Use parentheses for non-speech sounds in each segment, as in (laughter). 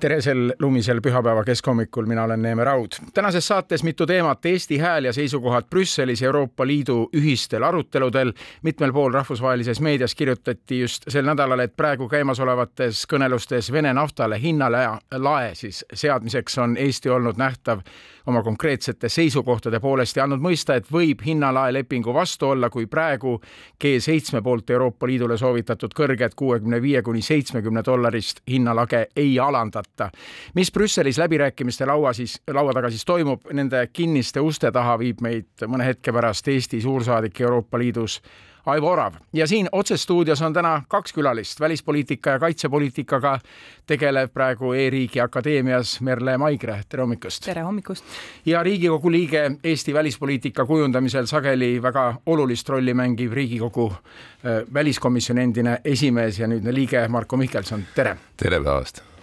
tere sel lumisel pühapäeva keskhommikul, mina olen Neeme Raud. tänases saates mitu teemat Eesti hääl ja seisukohad Brüsselis Euroopa Liidu ühistel aruteludel. mitmel pool rahvusvahelises meedias kirjutati just sel nädalal, et praegu käimasolevates kõnelustes Vene naftale hinnalae siis seadmiseks on Eesti olnud nähtav oma konkreetsete seisukohtade poolest ja andnud mõista, et võib hinnalae lepingu vastu olla, kui praegu G7 poolt Euroopa Liidule soovitatud kõrget kuuekümne viie kuni seitsmekümne dollarist hinnalage ei alandata. mis Brüsselis läbirääkimiste laua siis, laua taga siis toimub, nende kinniste uste taha viib meid mõne hetke pärast Eesti suursaadik Euroopa Liidus Aivo Orav ja siin otsestuudios on täna kaks külalist, välispoliitika ja kaitsepoliitikaga tegeleb praegu E-riigi Akadeemias Merle Maigre, tere hommikust! tere hommikust! ja Riigikogu liige Eesti välispoliitika kujundamisel sageli väga olulist rolli mängiv Riigikogu äh, väliskomisjoni endine esimees ja nüüdne liige Marko Mihkelson, tere! tere päevast!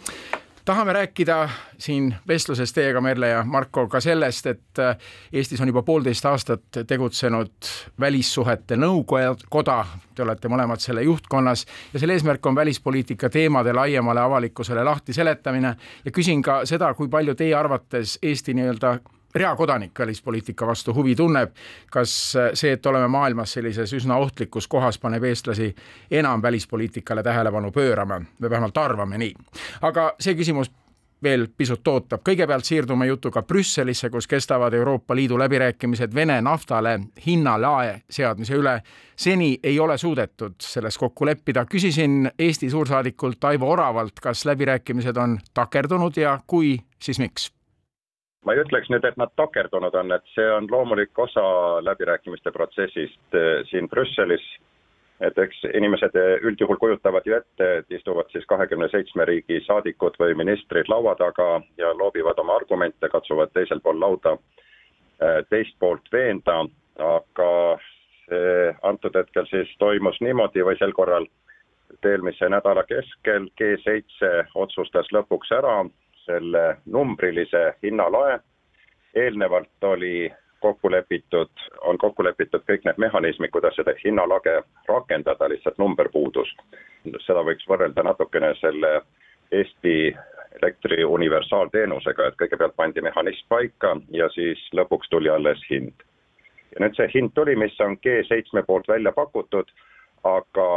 Tahame rääkida siin vestluses teiega, Merle ja Marko, ka sellest, et äh, Eestis on juba poolteist aastat tegutsenud Välissuhete Nõukoda, te olete mõlemad selle juhtkonnas ja selle eesmärk on välispoliitika teemade laiemale avalikkusele lahti seletamine. Ja küsin ka seda, kui palju teie arvates Eesti nii-öelda reakodanik välispoliitika vastu huvi tunneb. kas see, et oleme maailmas sellises üsna ohtlikus kohas, paneb eestlasi enam välispoliitikale tähelepanu pöörama, me vähemalt arvame nii. aga see küsimus veel pisut ootab. kõigepealt siirdume jutuga Brüsselisse, kus kestavad Euroopa Liidu läbirääkimised Vene naftale hinnalae seadmise üle. seni ei ole suudetud selles kokku leppida. küsisin Eesti suursaadikult Aivo Oravalt, kas läbirääkimised on takerdunud ja kui, siis miks? Ma ei ütleks nüüd, et nad takerdunud on, et see on loomulik osa läbirääkimiste protsessist eh, siin Brüsselis. et eks inimesed üldjuhul kujutavad ju ette, et istuvad siis kahekümne seitsme riigi saadikud või ministrid laua taga ja loobivad oma argumente, katsuvad teisel pool lauda eh, teist poolt veenda, aga see antud hetkel siis toimus niimoodi või sel korral eelmise nädala keskel G7 otsustas lõpuks ära selle numbrilise hinnalae. eelnevalt oli kokku lepitud, on kokku lepitud kõik need mehhanismid, kuidas seda hinnalage rakendada, lihtsalt number puudus. seda võiks võrrelda natukene selle Eesti elektri universaalteenusega, et kõigepealt pandi mehhanism paika ja siis lõpuks tuli alles hind. ja nüüd see hind tuli, mis on G7 poolt välja pakutud, aga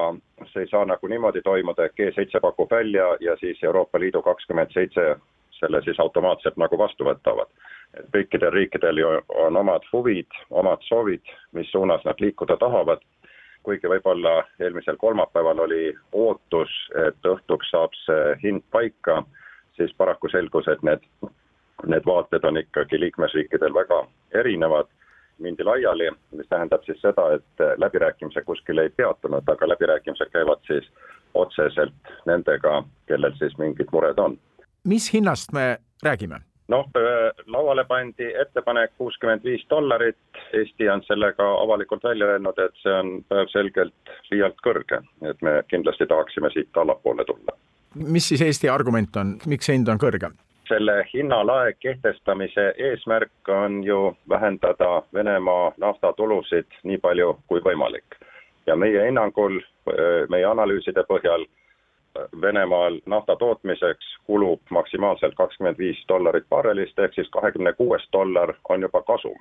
see ei saa nagu niimoodi toimuda, et G7 pakub välja ja siis Euroopa Liidu kakskümmend seitse selle siis automaatselt nagu vastu võtavad. et kõikidel riikidel ju on omad huvid, omad soovid, mis suunas nad liikuda tahavad, kuigi võib-olla eelmisel kolmapäeval oli ootus, et õhtuks saab see hind paika, siis paraku selgus, et need, need vaated on ikkagi liikmesriikidel väga erinevad mindi laiali, mis tähendab siis seda, et läbirääkimised kuskil ei peatunud, aga läbirääkimised käivad siis otseselt nendega, kellel siis mingid mured on mis hinnast me räägime? noh, lauale pandi ettepanek kuuskümmend viis dollarit, Eesti on sellega avalikult välja öelnud, et see on päevselgelt liialt kõrge, et me kindlasti tahaksime siit allapoole tulla. mis siis Eesti argument on, miks see hind on kõrge? selle hinnalae kehtestamise eesmärk on ju vähendada Venemaa naftatulusid nii palju kui võimalik. ja meie hinnangul, meie analüüside põhjal Venemaal nafta tootmiseks kulub maksimaalselt kakskümmend viis dollarit barrelist, ehk siis kahekümne kuues dollar on juba kasum.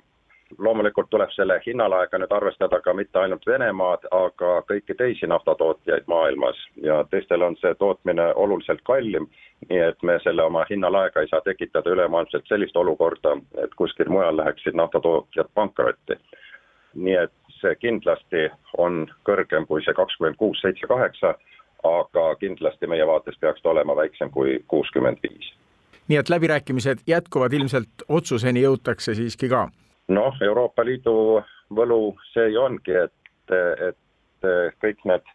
loomulikult tuleb selle hinnalaega nüüd arvestada ka mitte ainult Venemaad, aga kõiki teisi naftatootjaid maailmas ja teistel on see tootmine oluliselt kallim, nii et me selle oma hinnalaega ei saa tekitada ülemaailmselt sellist olukorda, et kuskil mujal läheksid naftatootjad pankrotti. nii et see kindlasti on kõrgem kui see kakskümmend kuus, seitse, kaheksa aga kindlasti meie vaates peaks ta olema väiksem kui kuuskümmend viis. nii et läbirääkimised jätkuvad, ilmselt otsuseni jõutakse siiski ka? noh, Euroopa Liidu võlu see ju ongi, et, et kõik need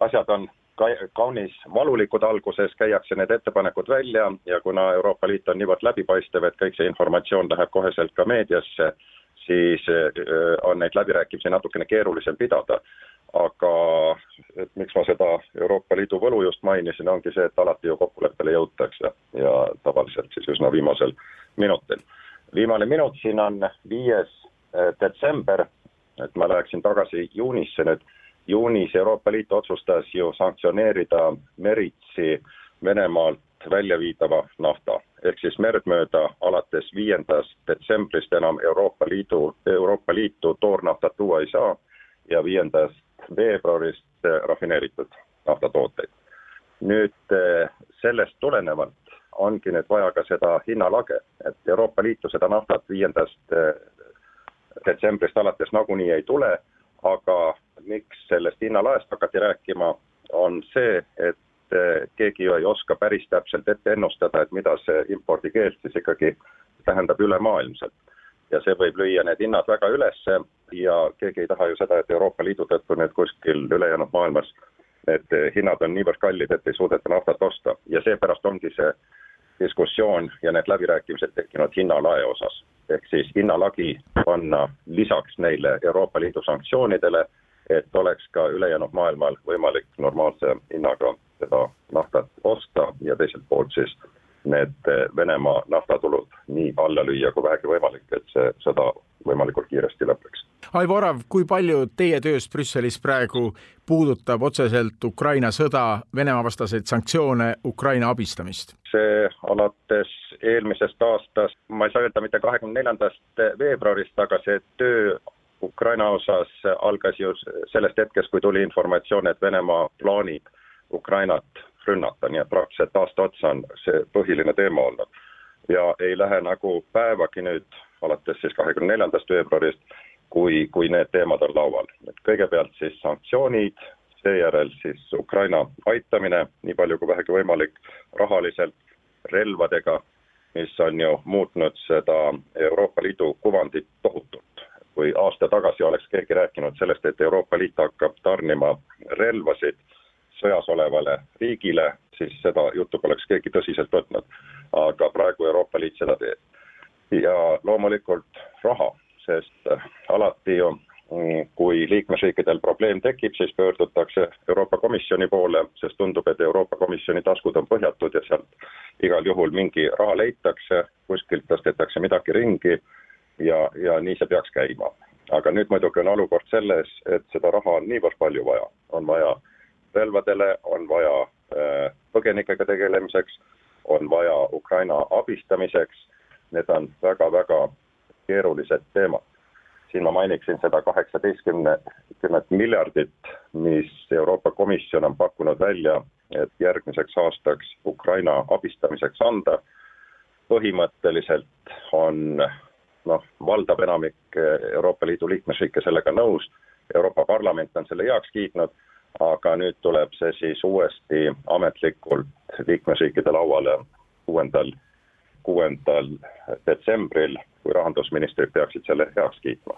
asjad on ka-, kaunis valulikud alguses, käiakse need ettepanekud välja ja kuna Euroopa Liit on niivõrd läbipaistev, et kõik see informatsioon läheb koheselt ka meediasse, siis on neid läbirääkimisi natukene keerulisem pidada. Aga et miks ma seda Euroopa Liidu võlu just mainisin, ongi see, et alati ju kokkuleppele jõutakse ja tavaliselt siis üsna viimasel minutil. viimane minut siin on viies detsember, et ma läheksin tagasi juunisse nüüd juunis Euroopa Liit otsustas ju sanktsioneerida meritsi Venemaalt väljaviidava nafta. ehk siis merd mööda alates viiendast detsembrist enam Euroopa Liidu, Euroopa Liitu toornaftat tuua ei saa ja viiendast veebruarist rafineeritud naftatooteid. nüüd eh, sellest tulenevalt ongi nüüd vaja ka seda hinnalage, et Euroopa Liitu seda naftat viiendast eh, detsembrist alates nagunii ei tule, aga miks sellest hinnalaest hakati rääkima, on see, et eh, keegi ju ei oska päris täpselt ette ennustada, et mida see impordikeeld siis ikkagi tähendab ülemaailmselt. Ja see võib lüüa need hinnad väga ülesse ja keegi ei taha ju seda, et Euroopa Liidu tõttu nüüd kuskil ülejäänud maailmas need hinnad on niivõrd kallid, et ei suudeta naftat osta ja seepärast ongi see diskussioon ja need läbirääkimised tekkinud hinnalae osas. ehk siis hinnalagi panna lisaks neile Euroopa Liidu sanktsioonidele et oleks ka ülejäänud maailmal võimalik normaalse hinnaga seda naftat osta ja teiselt poolt siis need Venemaa naftatulud nii alla lüüa kui vähegi võimalik, et see sõda võimalikult kiiresti lõpeks. Aivo Orav, kui palju teie tööst Brüsselis praegu puudutab otseselt Ukraina sõda, Venemaa vastaseid sanktsioone, Ukraina abistamist? see alates eelmisest aastast, ma ei saa öelda mitte kahekümne neljandast veebruarist, aga see töö Ukraina osas algas ju sellest hetkest, kui tuli informatsioon, et Venemaa plaanib Ukrainat rünnata, nii et praktiliselt aasta otsa on see põhiline teema olnud. ja ei lähe nagu päevagi nüüd, alates siis kahekümne neljandast veebruarist, kui, kui need teemad on laual. et kõigepealt siis sanktsioonid, seejärel siis Ukraina aitamine, nii palju kui vähegi võimalik, rahaliselt, relvadega, mis on ju muutnud seda Euroopa Liidu kuvandit tohutult kui aasta tagasi oleks keegi rääkinud sellest, et Euroopa Liit hakkab tarnima relvasid sõjas olevale riigile, siis seda juttu poleks keegi tõsiselt võtnud. aga praegu Euroopa Liit seda teeb. ja loomulikult raha, sest alati ju mm, kui liikmesriikidel probleem tekib, siis pöördutakse Euroopa Komisjoni poole, sest tundub, et Euroopa Komisjoni taskud on põhjatud ja sealt igal juhul mingi raha leitakse, kuskilt tõstetakse midagi ringi ja, ja nii see peaks käima. aga nüüd muidugi on olukord selles, et seda raha on niivõrd palju vaja, on vaja relvadele, on vaja äh, põgenikega tegelemiseks, on vaja Ukraina abistamiseks, need on väga-väga keerulised teemad. siin ma mainiksin seda kaheksateistkümne, kümmet miljardit, mis Euroopa Komisjon on pakkunud välja, et järgmiseks aastaks Ukraina abistamiseks anda. põhimõtteliselt on noh, valdav enamik Euroopa Liidu liikmesriike sellega nõus, Euroopa Parlament on selle heaks kiitnud, aga nüüd tuleb see siis uuesti ametlikult liikmesriikide lauale kuuendal, kuuendal detsembril, kui rahandusministrid peaksid selle heaks kiitma.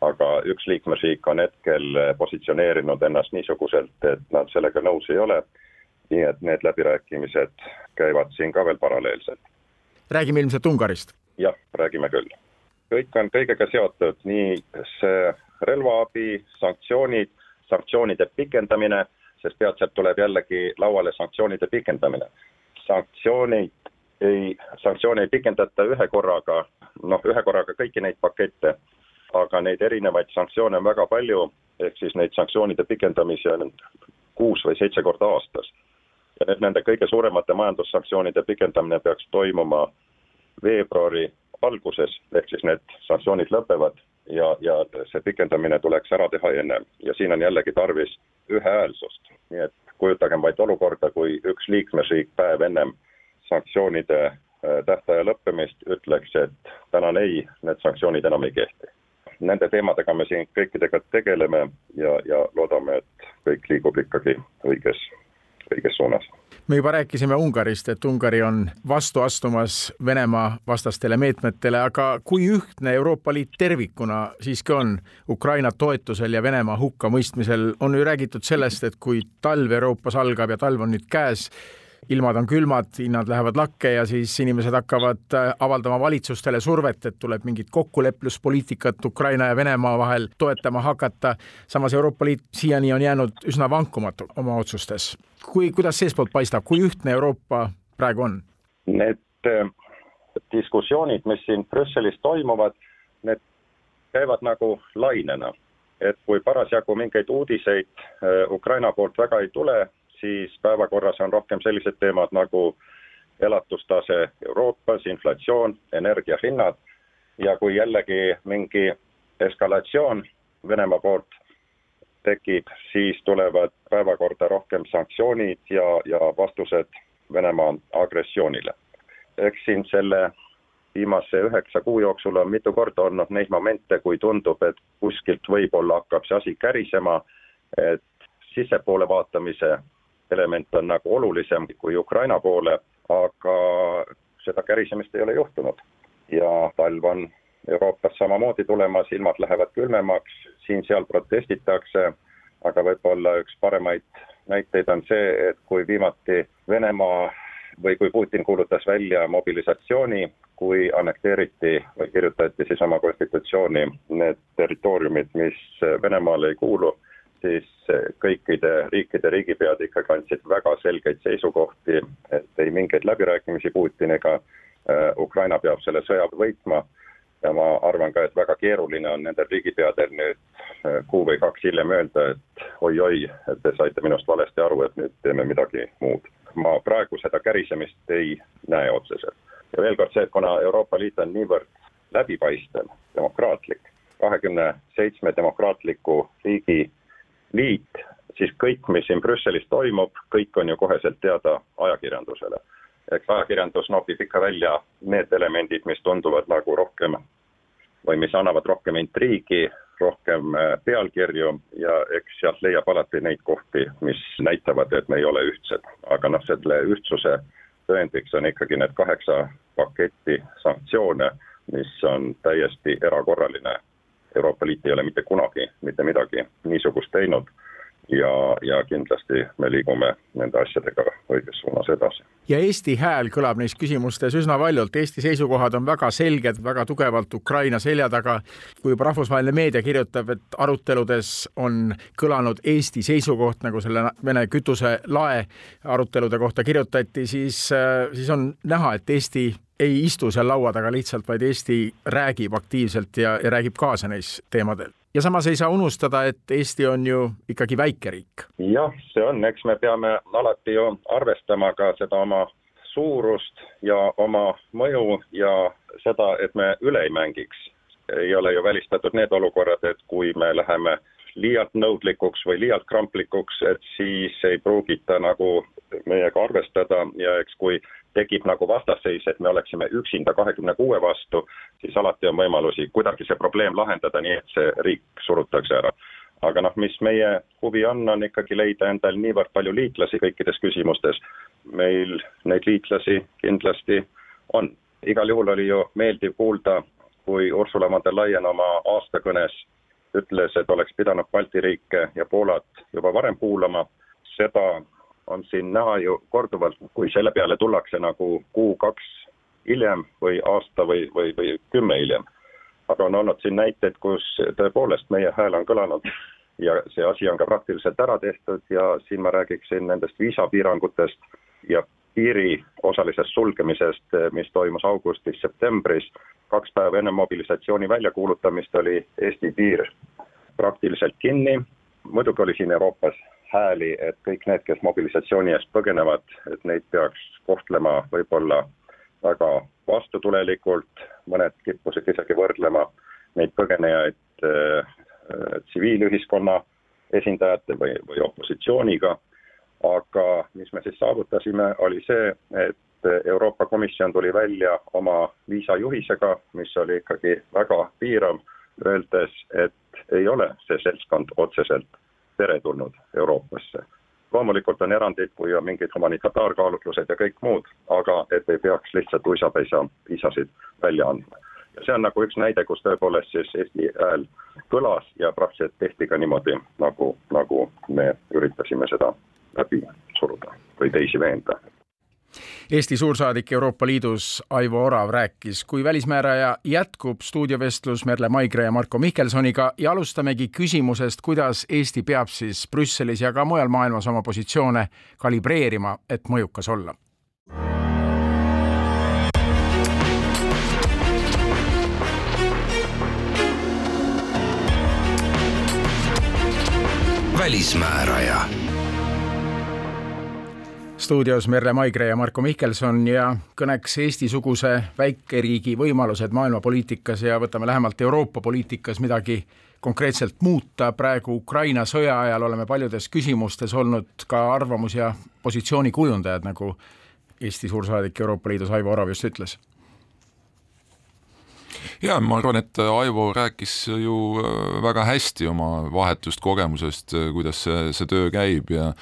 aga üks liikmesriik on hetkel positsioneerinud ennast niisuguselt, et nad sellega nõus ei ole, nii et need läbirääkimised käivad siin ka veel paralleelselt. räägime ilmselt Ungarist? jah, räägime küll kõik on kõigega seotud, nii see relvaabi, sanktsioonid, sanktsioonide pikendamine, sest peatselt tuleb jällegi lauale sanktsioonide pikendamine. sanktsioonid ei, sanktsioone ei pikendata ühe korraga, noh, ühe korraga kõiki neid pakette, aga neid erinevaid sanktsioone on väga palju, ehk siis neid sanktsioonide pikendamisi on kuus või seitse korda aastas. ja nüüd nende kõige suuremate majandussanktsioonide pikendamine peaks toimuma veebruari alguses, ehk siis need sanktsioonid lõpevad ja, ja see pikendamine tuleks ära teha ennem ja siin on jällegi tarvis ühehäälsust. nii et kujutagem vaid olukorda, kui üks liikmesriik päev ennem sanktsioonide äh, tähtaja lõppemist ütleks, et tänan ei, need sanktsioonid enam ei kehti. Nende teemadega me siin kõikidega tegeleme ja, ja loodame, et kõik liigub ikkagi õiges, õiges suunas me juba rääkisime Ungarist, et Ungari on vastu astumas Venemaa vastastele meetmetele, aga kui ühtne Euroopa Liit tervikuna siiski on Ukraina toetusel ja Venemaa hukkamõistmisel, on ju räägitud sellest, et kui talv Euroopas algab ja talv on nüüd käes, ilmad on külmad, hinnad lähevad lakke ja siis inimesed hakkavad äh, avaldama valitsustele survet, et tuleb mingit kokkuleppluspoliitikat Ukraina ja Venemaa vahel toetama hakata. samas Euroopa Liit siiani on jäänud üsna vankumatu oma otsustes. kui, kuidas seestpoolt paistab, kui ühtne Euroopa praegu on? Need äh, diskussioonid, mis siin Brüsselis toimuvad, need käivad nagu lainena. et kui parasjagu mingeid uudiseid äh, Ukraina poolt väga ei tule, siis päevakorras on rohkem sellised teemad nagu elatustase Euroopas, inflatsioon, energiahinnad ja kui jällegi mingi eskalatsioon Venemaa poolt tekib, siis tulevad päevakorda rohkem sanktsioonid ja, ja vastused Venemaa agressioonile. eks siin selle viimase üheksa kuu jooksul on mitu korda olnud neid momente, kui tundub, et kuskilt võib-olla hakkab see asi kärisema, et sissepoole vaatamise element on nagu olulisem kui Ukraina poole, aga seda kärisemist ei ole juhtunud. ja talv on Euroopas samamoodi tulemas, ilmad lähevad külmemaks, siin-seal protestitakse, aga võib-olla üks paremaid näiteid on see, et kui viimati Venemaa või kui Putin kuulutas välja mobilisatsiooni, kui annekteeriti või kirjutati siis oma konstitutsiooni need territooriumid, mis Venemaale ei kuulu siis kõikide riikide riigipead ikkagi andsid väga selgeid seisukohti, et ei mingeid läbirääkimisi Putiniga, äh, Ukraina peab selle sõja võitma ja ma arvan ka, et väga keeruline on nendel riigipeadel nüüd äh, kuu või kaks hiljem öelda, et oi-oi, et te saite minust valesti aru, et nüüd teeme midagi muud. ma praegu seda kärisemist ei näe otseselt. ja veel kord see, et kuna Euroopa Liit on niivõrd läbipaistev, demokraatlik, kahekümne seitsme demokraatliku riigi liit, siis kõik, mis siin Brüsselis toimub, kõik on ju koheselt teada ajakirjandusele. eks ajakirjandus nopib ikka välja need elemendid, mis tunduvad nagu rohkem või mis annavad rohkem intriigi, rohkem äh, pealkirju ja eks sealt leiab alati neid kohti, mis näitavad, et me ei ole ühtsed. aga noh, selle ühtsuse tõendiks on ikkagi need kaheksa paketti sanktsioone, mis on täiesti erakorraline Euroopa Liit ei ole mitte kunagi mitte midagi niisugust teinud ja, ja kindlasti me liigume nende asjadega õiges suunas edasi. ja Eesti hääl kõlab neis küsimustes üsna valjult, Eesti seisukohad on väga selged, väga tugevalt Ukraina selja taga. kui juba rahvusvaheline meedia kirjutab, et aruteludes on kõlanud Eesti seisukoht, nagu selle Vene kütuselae arutelude kohta kirjutati, siis, siis on näha, et Eesti ei istu seal laua taga lihtsalt, vaid Eesti räägib aktiivselt ja, ja räägib kaasa neis teemadel. ja samas ei saa unustada, et Eesti on ju ikkagi väike riik. jah, see on, eks me peame alati ju arvestama ka seda oma suurust ja oma mõju ja seda, et me üle ei mängiks. ei ole ju välistatud need olukorrad, et kui me läheme liialt nõudlikuks või liialt kramplikuks, et siis ei pruugita nagu meiega arvestada ja eks kui tekib nagu vastasseis, et me oleksime üksinda kahekümne kuue vastu, siis alati on võimalusi kuidagi see probleem lahendada nii, et see riik surutakse ära. aga noh, mis meie huvi on, on ikkagi leida endal niivõrd palju liitlasi kõikides küsimustes. meil neid liitlasi kindlasti on. igal juhul oli ju meeldiv kuulda, kui Ursula von der Leyen oma aastakõnes ütles, et oleks pidanud Balti riike ja Poolat juba varem kuulama, seda on siin näha ju korduvalt, kui selle peale tullakse nagu kuu-kaks hiljem või aasta või, või, või kümme hiljem. aga on olnud siin näiteid, kus tõepoolest meie hääl on kõlanud ja see asi on ka praktiliselt ära tehtud ja siin ma räägiksin nendest viisapiirangutest ja piiri osalisest sulgemisest, mis toimus augustis-septembris. kaks päeva enne mobilisatsiooni väljakuulutamist oli Eesti piir praktiliselt kinni. muidugi oli siin Euroopas hääli, et kõik need, kes mobilisatsiooni eest põgenevad, et neid peaks kohtlema võib-olla väga vastutulelikult, mõned kippusid isegi võrdlema neid põgenejaid äh, tsiviilühiskonna esindajate või, või opositsiooniga, aga mis me siis saavutasime, oli see, et Euroopa Komisjon tuli välja oma viisajuhisega, mis oli ikkagi väga piirav, öeldes, et ei ole see seltskond otseselt teretulnud Euroopasse. loomulikult on erandeid, kui on mingid humanitaarkaalutlused ja kõik muud, aga et ei peaks lihtsalt uisapäisa viisasid välja andma. ja see on nagu üks näide, kus tõepoolest siis Eesti hääl kõlas ja praktiliselt tehti ka niimoodi, nagu, nagu me üritasime seda läbi suruda või teisi veenda Eesti suursaadik Euroopa Liidus Aivo Orav rääkis, kui välismääraja jätkub stuudiovestlus Merle Maigre ja Marko Mihkelsoniga ja alustamegi küsimusest, kuidas Eesti peab siis Brüsselis ja ka mujal maailmas oma positsioone kalibreerima, et mõjukas olla välismääraja. Stuudios Merle Maigre ja Marko Mihkelson ja kõneks Eesti-suguse väikeriigi võimalused maailmapoliitikas ja võtame lähemalt Euroopa poliitikas midagi konkreetselt muuta. praegu Ukraina sõja ajal oleme paljudes küsimustes olnud ka arvamus- ja positsioonikujundajad, nagu Eesti suursaadik Euroopa Liidus Aivo Orav just ütles ja ma arvan, et Aivo rääkis ju äh, väga hästi oma vahetust kogemusest, äh, kuidas see, see töö käib ja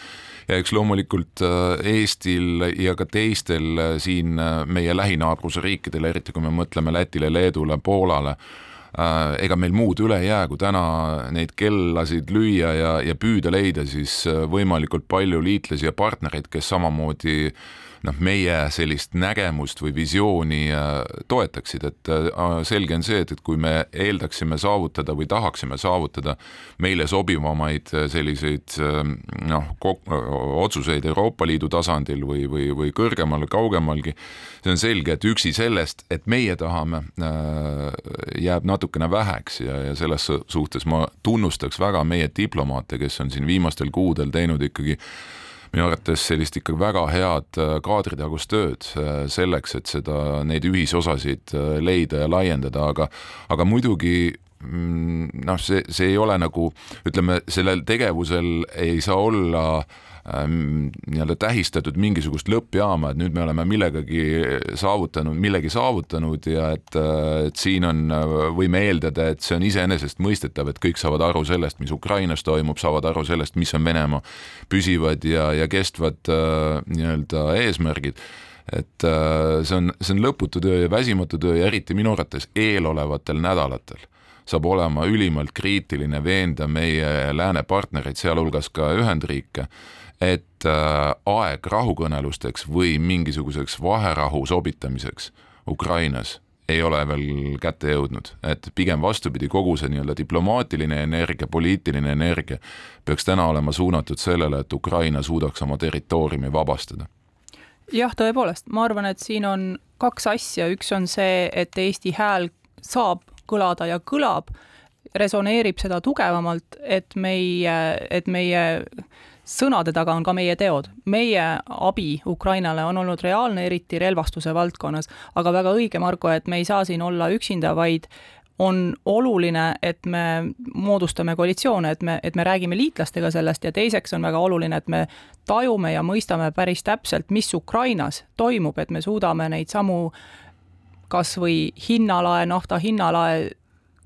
ja eks loomulikult äh, Eestil ja ka teistel siin meie lähinaabruse riikidel, eriti kui me mõtleme Lätile, Leedule, Poolale, ega meil muud üle ei jää, kui täna neid kellasid lüüa ja, ja püüda leida siis võimalikult palju liitlasi ja partnereid, kes samamoodi äh, noh, meie sellist nägemust või visiooni äh, toetaksid, et äh, selge on see, et, et kui me eeldaksime saavutada või tahaksime saavutada meile sobivamaid äh, selliseid noh, otsuseid Euroopa Liidu tasandil või, või, või kõrgemal, kaugemalgi, see on selge, et üksi sellest, et meie tahame, jääb natukene väheks ja, ja selles suhtes ma tunnustaks väga meie diplomaate, kes on siin viimastel kuudel teinud ikkagi minu arvates sellist ikka väga head äh, kaadritagust tööd äh, selleks, et seda, neid ühisosasid äh, leida ja laiendada, aga aga muidugi mm, noh, see, see ei ole nagu ütleme, sellel tegevusel ei saa olla äh, nii-öelda tähistatud mingisugust lõppjaama, et nüüd me oleme millegagi saavutanud, millegi saavutanud ja et, äh, et siin on, äh, võime eeldada, et see on iseenesestmõistetav, et kõik saavad aru sellest, mis Ukrainas toimub, saavad aru sellest, mis on Venemaa püsivad ja, ja kestvad äh, nii-öelda eesmärgid. Et see on, see on lõputu töö ja väsimatu töö ja eriti minu arvates eelolevatel nädalatel. Saab olema ülimalt kriitiline veenda meie lääne partnereid, sealhulgas ka Ühendriike, et äh, aeg rahukõnelusteks või mingisuguseks vaherahu sobitamiseks Ukrainas ei ole veel kätte jõudnud, et pigem vastupidi, kogu see nii-öelda diplomaatiline energia, poliitiline energia peaks täna olema suunatud sellele, et Ukraina suudaks oma territooriumi vabastada. Jah, tõepoolest, ma arvan, et siin on kaks asja, üks on see, et Eesti hääl saab kõlada ja kõlab, resoneerib seda tugevamalt, et meie, et meie sõnade taga on ka meie teod. meie abi Ukrainale on olnud reaalne, eriti relvastuse valdkonnas, aga väga õige, Margo, et me ei saa siin olla üksinda, vaid on oluline, et me moodustame koalitsioone, et me, et me räägime liitlastega sellest ja teiseks on väga oluline, et me tajume ja mõistame päris täpselt, mis Ukrainas toimub, et me suudame neid samu kas või hinnalae, nafta hinnalae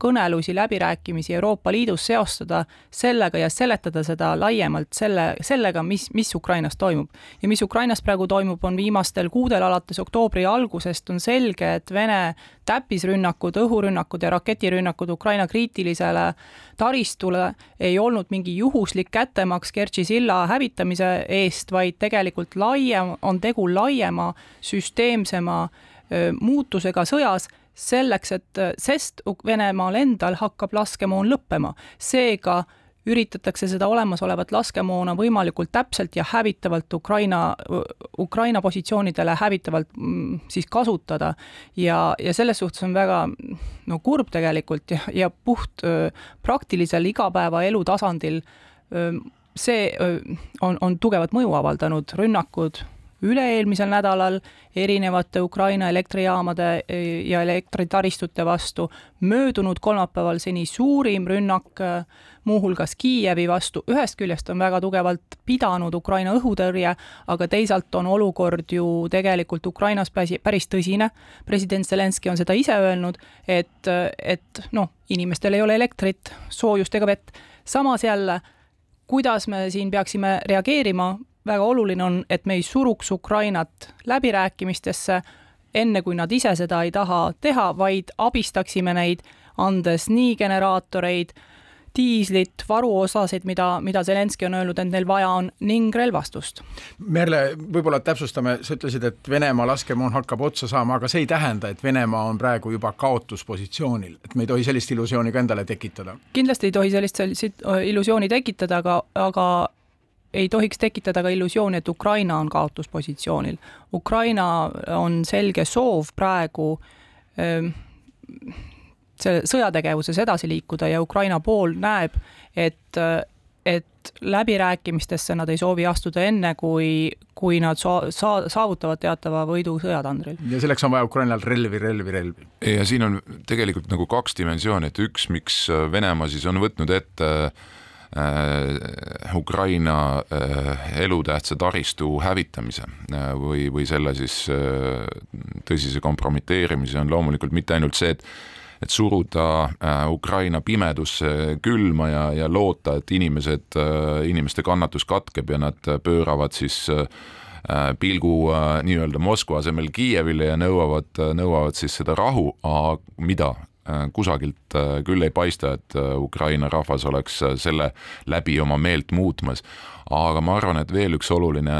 kõnelusi, läbirääkimisi Euroopa Liidus seostada sellega ja seletada seda laiemalt selle, sellega, mis, mis Ukrainas toimub. ja mis Ukrainas praegu toimub, on viimastel kuudel alates oktoobri algusest on selge, et Vene täppisrünnakud, õhurünnakud ja raketirünnakud Ukraina kriitilisele taristule ei olnud mingi juhuslik kättemaks Kertši silla hävitamise eest, vaid tegelikult laiem, on tegu laiema, süsteemsema muutusega sõjas selleks, et, sest Venemaal endal hakkab laskemoon lõppema. seega üritatakse seda olemasolevat laskemoona võimalikult täpselt ja hävitavalt Ukraina, Ukraina positsioonidele hävitavalt mm, siis kasutada. ja, ja selles suhtes on väga no kurb tegelikult ja, ja puht praktilisel igapäevaelu tasandil see on, on tugevat mõju avaldanud, rünnakud üle-eelmisel nädalal erinevate Ukraina elektrijaamade e, ja elektritaristute vastu, möödunud kolmapäeval seni suurim rünnak e, muuhulgas Kiievi vastu, ühest küljest on väga tugevalt pidanud Ukraina õhutõrje, aga teisalt on olukord ju tegelikult Ukrainas päris tõsine. president Zelenskõi on seda ise öelnud, et, et noh, inimestel ei ole elektrit, soojust ega vett. samas jälle, kuidas me siin peaksime reageerima, väga oluline on, et me ei suruks Ukrainat läbirääkimistesse, enne kui nad ise seda ei taha teha, vaid abistaksime neid, andes nii generaatoreid, diislit, varuosasid, mida, mida Zelenskõi on öelnud, et neil vaja on, ning relvastust. Merle, võib-olla täpsustame, sa ütlesid, et Venemaa laskemoon hakkab otsa saama, aga see ei tähenda, et Venemaa on praegu juba kaotuspositsioonil, et me ei tohi sellist illusiooni ka endale tekitada. kindlasti ei tohi sellist, sellist illusiooni tekitada, aga, aga ei tohiks tekitada ka illusiooni, et Ukraina on kaotuspositsioonil. Ukraina on selge soov praegu öö, selle sõjategevuses edasi liikuda ja Ukraina pool näeb, et, et läbirääkimistesse nad ei soovi astuda enne, kui, kui nad saa-, saa-, saavutavad teatava võidu sõjatandril. ja selleks on vaja Ukrainal relvi, relvi, relvi. ja siin on tegelikult nagu kaks dimensiooni, et üks, miks Venemaa siis on võtnud ette äh, Ukraina äh, elutähtsa taristu hävitamise äh, või, või selle siis äh, tõsise kompromiteerimise on loomulikult mitte ainult see, et et suruda äh, Ukraina pimedusse külma ja, ja loota, et inimesed, äh, inimeste kannatus katkeb ja nad pööravad siis äh, pilgu nii-öelda Moskva asemel Kiievile ja nõuavad, nõuavad siis seda rahu, mida kusagilt küll ei paista, et Ukraina rahvas oleks selle läbi oma meelt muutmas. aga ma arvan, et veel üks oluline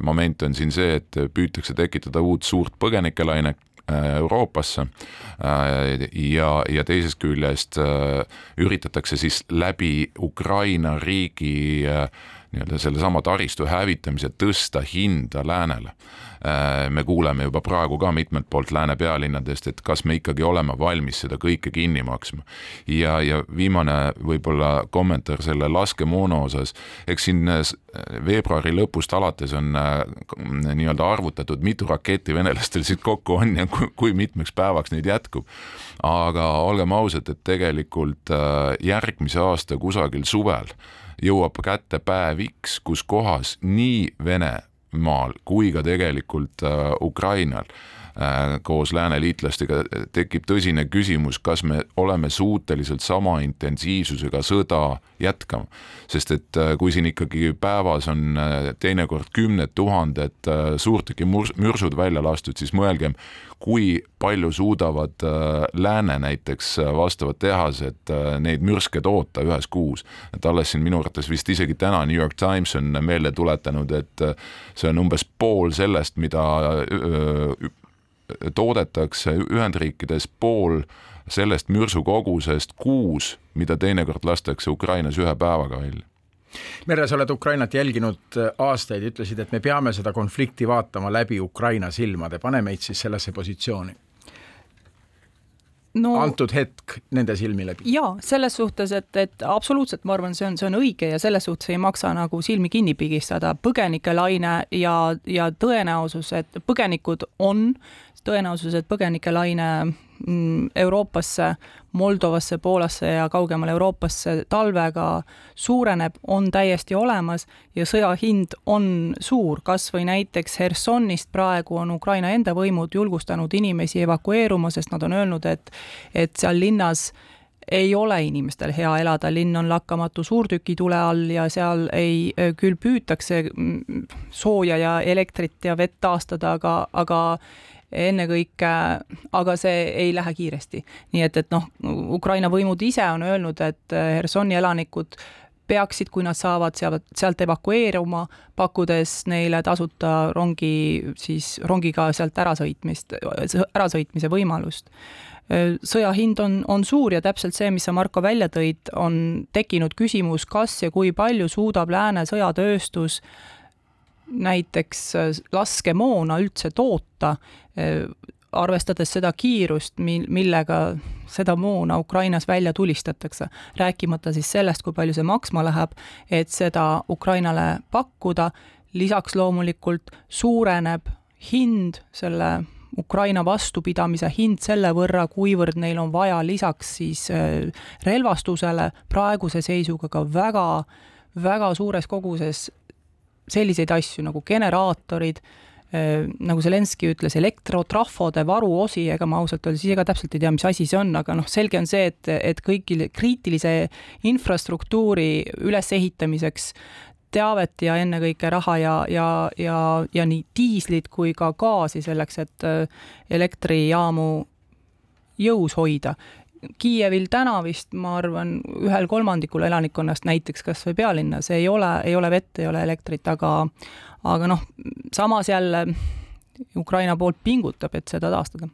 moment on siin see, et püütakse tekitada uut suurt põgenikelainet Äh, Euroopasse äh, ja, ja teisest küljest äh, üritatakse siis läbi Ukraina riigi nii-öelda sellesama taristu hävitamise tõsta hinda läänele Äh, me kuuleme juba praegu ka mitmelt poolt lääne pealinnadest, et kas me ikkagi oleme valmis seda kõike kinni maksma. ja, ja viimane võib-olla kommentaar selle laskemoona osas, eks siin äh, veebruari lõpust alates on äh, nii-öelda arvutatud, mitu raketti venelastel siit kokku on ja kui, kui mitmeks päevaks neid jätkub. aga olgem ausad, et tegelikult järgmise aasta kusagil suvel jõuab kätte päev X, kus kohas nii Vene maal kui ka tegelikult äh, Ukrainal äh, koos lääneliitlastega tekib tõsine küsimus, kas me oleme suutelised sama intensiivsusega sõda jätkama. sest et äh, kui siin ikkagi päevas on teinekord kümned tuhanded suurtükimürsud välja lastud, siis mõelgem, kui palju suudavad äh, lääne näiteks äh, vastavad tehased äh, neid mürske toota ühes kuus. et alles siin minu arvates vist isegi täna New York Times on meelde tuletanud, et see on umbes pool sellest, mida toodetakse Ühendriikides, pool sellest mürsukogusest kuus, mida teinekord lastakse Ukrainas ühe päevaga välja Merle, sa oled Ukrainat jälginud äh, aastaid, ütlesid, et me peame seda konflikti vaatama läbi Ukraina silmade, pane meid siis sellesse positsiooni no, antud hetk nende silmi läbi? jaa, selles suhtes, et, et absoluutselt, ma arvan, see on, see on õige ja selles suhtes ei maksa nagu silmi kinni pigistada. põgenikelaine ja, ja tõenäosus, et põgenikud on, tõenäosus, et põgenikelaine Mm, Euroopasse, Moldovasse, Poolasse ja kaugemale Euroopasse talvega suureneb, on täiesti olemas ja sõja hind on suur, kas või näiteks Hersonist praegu on Ukraina enda võimud julgustanud inimesi evakueeruma, sest nad on öelnud, et et seal linnas ei ole inimestel hea elada, linn on lakkamatu suurtükitule all ja seal ei, küll püütakse mm, sooja ja elektrit ja vett taastada, aga, aga ennekõike, aga see ei lähe kiiresti. nii et, et noh, Ukraina võimud ise on öelnud, et Hersoni elanikud peaksid, kui nad saavad sealt, sealt evakueeruma, pakkudes neile tasuta rongi, siis rongiga sealt ärasõitmist, ärasõitmise võimalust. sõja hind on, on suur ja täpselt see, mis sa, Marko, välja tõid, on tekkinud küsimus, kas ja kui palju suudab lääne sõjatööstus näiteks äh, laskemoona üldse toota, äh, arvestades seda kiirust, mil-, millega seda moona Ukrainas välja tulistatakse, rääkimata siis sellest, kui palju see maksma läheb, et seda Ukrainale pakkuda, lisaks loomulikult suureneb hind, selle Ukraina vastupidamise hind selle võrra, kuivõrd neil on vaja lisaks siis äh, relvastusele praeguse seisuga ka väga, väga suures koguses selliseid asju nagu generaatorid, äh, nagu Zelenskõi ütles, elektrotrahvode varuosi, ega ma ausalt öeldes ise ka täpselt ei tea, mis asi see on, aga noh, selge on see, et, et kõigil kriitilise infrastruktuuri ülesehitamiseks teavet ja ennekõike raha ja, ja, ja, ja nii diislit kui ka gaasi selleks, et äh, elektrijaamu jõus hoida Kiievil täna vist, ma arvan, ühel kolmandikul elanikkonnast näiteks kas või pealinnas ei ole, ei ole vett, ei ole elektrit, aga aga noh, samas jälle Ukraina poolt pingutab, et seda taastada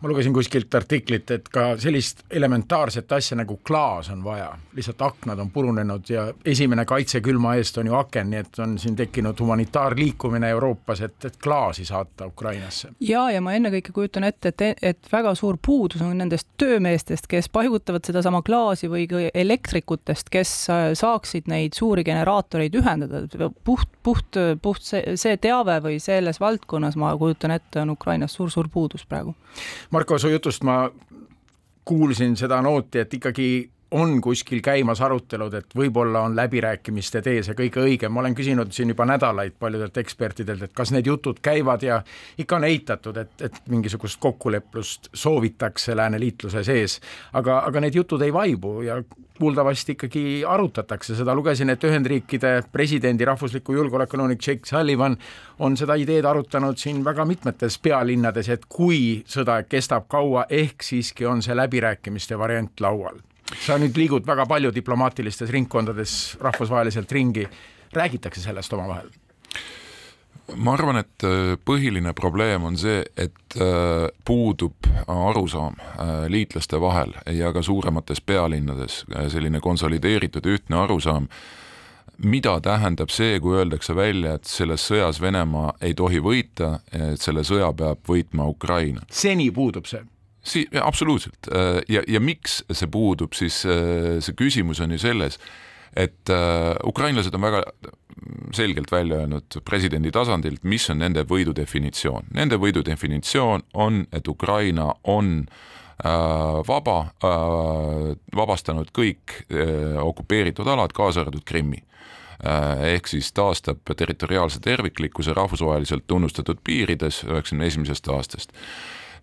ma lugesin kuskilt artiklit, et ka sellist elementaarset asja nagu klaas on vaja, lihtsalt aknad on purunenud ja esimene kaitse külma eest on ju aken, nii et on siin tekkinud humanitaarliikumine Euroopas, et, et klaasi saata Ukrainasse. ja, ja ma ennekõike kujutan ette, et, et väga suur puudus on nendest töömeestest, kes paigutavad sedasama klaasi või ka elektrikutest, kes äh, saaksid neid suuri generaatoreid ühendada, puht, puht, puht see, see teave või selles valdkonnas, ma kujutan ette, on Ukrainas suur-suur puudus praegu Marko, su jutust ma kuulsin seda nooti, et ikkagi on kuskil käimas arutelud, et võib-olla on läbirääkimiste tee see kõige õigem, ma olen küsinud siin juba nädalaid paljudelt ekspertidelt, et kas need jutud käivad ja ikka on eitatud, et, et mingisugust kokkuleplust soovitakse lääne liitluse sees, aga, aga need jutud ei vaibu ja kuuldavasti ikkagi arutatakse seda, lugesin, et Ühendriikide presidendi rahvusliku julgeoleku nõunik Jake Sullivan on seda ideed arutanud siin väga mitmetes pealinnades, et kui sõda kestab kaua, ehk siiski on see läbirääkimiste variant laual. Sa nüüd liigud väga palju diplomaatilistes ringkondades rahvusvaheliselt ringi, räägitakse sellest omavahel? ma arvan, et äh, põhiline probleem on see, et äh, puudub arusaam äh, liitlaste vahel ja ka suuremates pealinnades selline konsolideeritud ühtne arusaam, mida tähendab see, kui öeldakse välja, et selles sõjas Venemaa ei tohi võita, et selle sõja peab võitma Ukraina. seni puudub see? Si-, absoluutselt. Ja, ja miks see puudub, siis see küsimus on ju selles, et äh, ukrainlased on väga selgelt välja öelnud presidendi tasandilt, mis on nende võidu definitsioon. Nende võidu definitsioon on, et Ukraina on äh, vaba äh,, vabastanud kõik äh, okupeeritud alad, kaasa arvatud Krimmi. Äh, ehk siis taastab territoriaalse terviklikkuse rahvusvaheliselt tunnustatud piirides üheksakümne esimesest aastast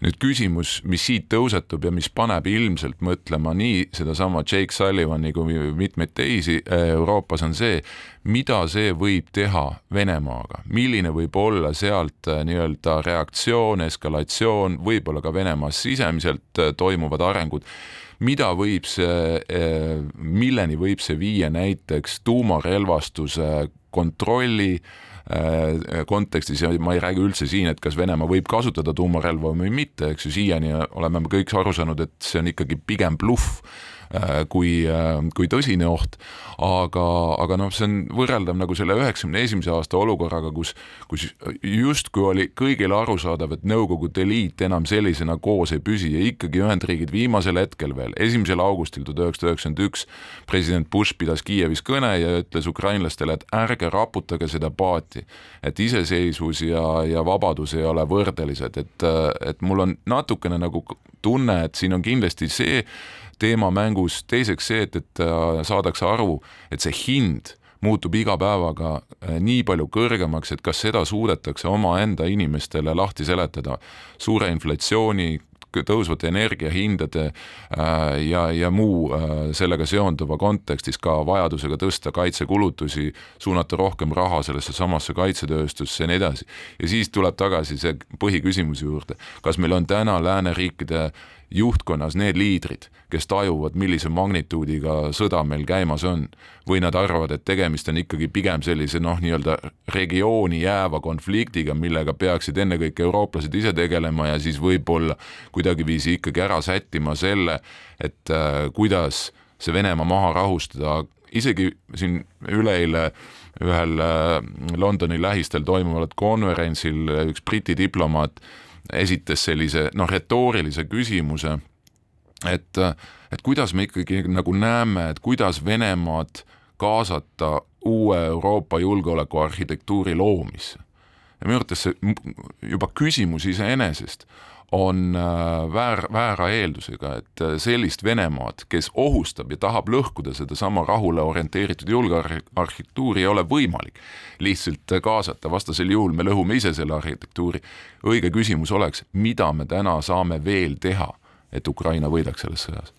nüüd küsimus, mis siit tõusetub ja mis paneb ilmselt mõtlema nii sedasama Jake Sullivani kui mitmeid teisi äh, Euroopas, on see, mida see võib teha Venemaaga, milline võib olla sealt äh, nii-öelda reaktsioon, eskalatsioon, võib-olla ka Venemaas sisemiselt äh, toimuvad arengud. Mida võib see, milleni võib see viia näiteks tuumarelvastuse kontrolli Äh, kontekstis ja ma ei räägi üldse siin, et kas Venemaa võib kasutada tuumarelva või mitte, eks ju, siiani oleme me kõik aru saanud, et see on ikkagi pigem bluff Äh, kui, äh, kui tõsine oht, aga, aga noh, see on võrreldav nagu selle üheksakümne esimese aasta olukorraga, kus, kus justkui oli kõigile arusaadav, et Nõukogude Liit enam sellisena koos ei püsi ja ikkagi Ühendriigid viimasel hetkel veel, esimesel augustil tuhat üheksasada üheksakümmend üks, president Bush pidas Kiievis kõne ja ütles ukrainlastele, et ärge raputage seda paati, et iseseisvus ja, ja vabadus ei ole võrdelised, et, et mul on natukene nagu tunne, et siin on kindlasti see teema mängus, teiseks see, et, et äh, saadakse aru, et see hind muutub iga päevaga äh, nii palju kõrgemaks, et kas seda suudetakse omaenda inimestele lahti seletada. Suure inflatsiooni, tõusvate energiahindade äh, ja, ja muu sellega seonduva kontekstis ka vajadusega tõsta kaitsekulutusi, suunata rohkem raha sellesse samasse kaitsetööstusse ja nii edasi. ja siis tuleb tagasi see põhiküsimuse juurde, kas meil on täna lääneriikide juhtkonnas need liidrid, kes tajuvad, millise magnituudiga sõda meil käimas on. või nad arvavad, et tegemist on ikkagi pigem sellise noh, nii-öelda regiooni jääva konfliktiga, millega peaksid ennekõike eurooplased ise tegelema ja siis võib-olla kuidagiviisi ikkagi ära sättima selle, et äh, kuidas see Venemaa maha rahustada, isegi siin üleeile ühel äh, Londoni lähistel toimuval konverentsil üks Briti diplomaat esitas sellise noh, retoorilise küsimuse, et, et kuidas me ikkagi nagu näeme, et kuidas Venemaad kaasata uue Euroopa julgeolekuarhitektuuri loomisse. ja minu arvates see juba küsimus iseenesest on äh, väär, väära eeldusega, et äh, sellist Venemaad, kes ohustab ja tahab lõhkuda sedasama rahule orienteeritud julgearhitektuuri, ei ole võimalik lihtsalt äh, kaasata, vastasel juhul me lõhume ise selle arhitektuuri. õige küsimus oleks, mida me täna saame veel teha, et Ukraina võidaks selles sõjas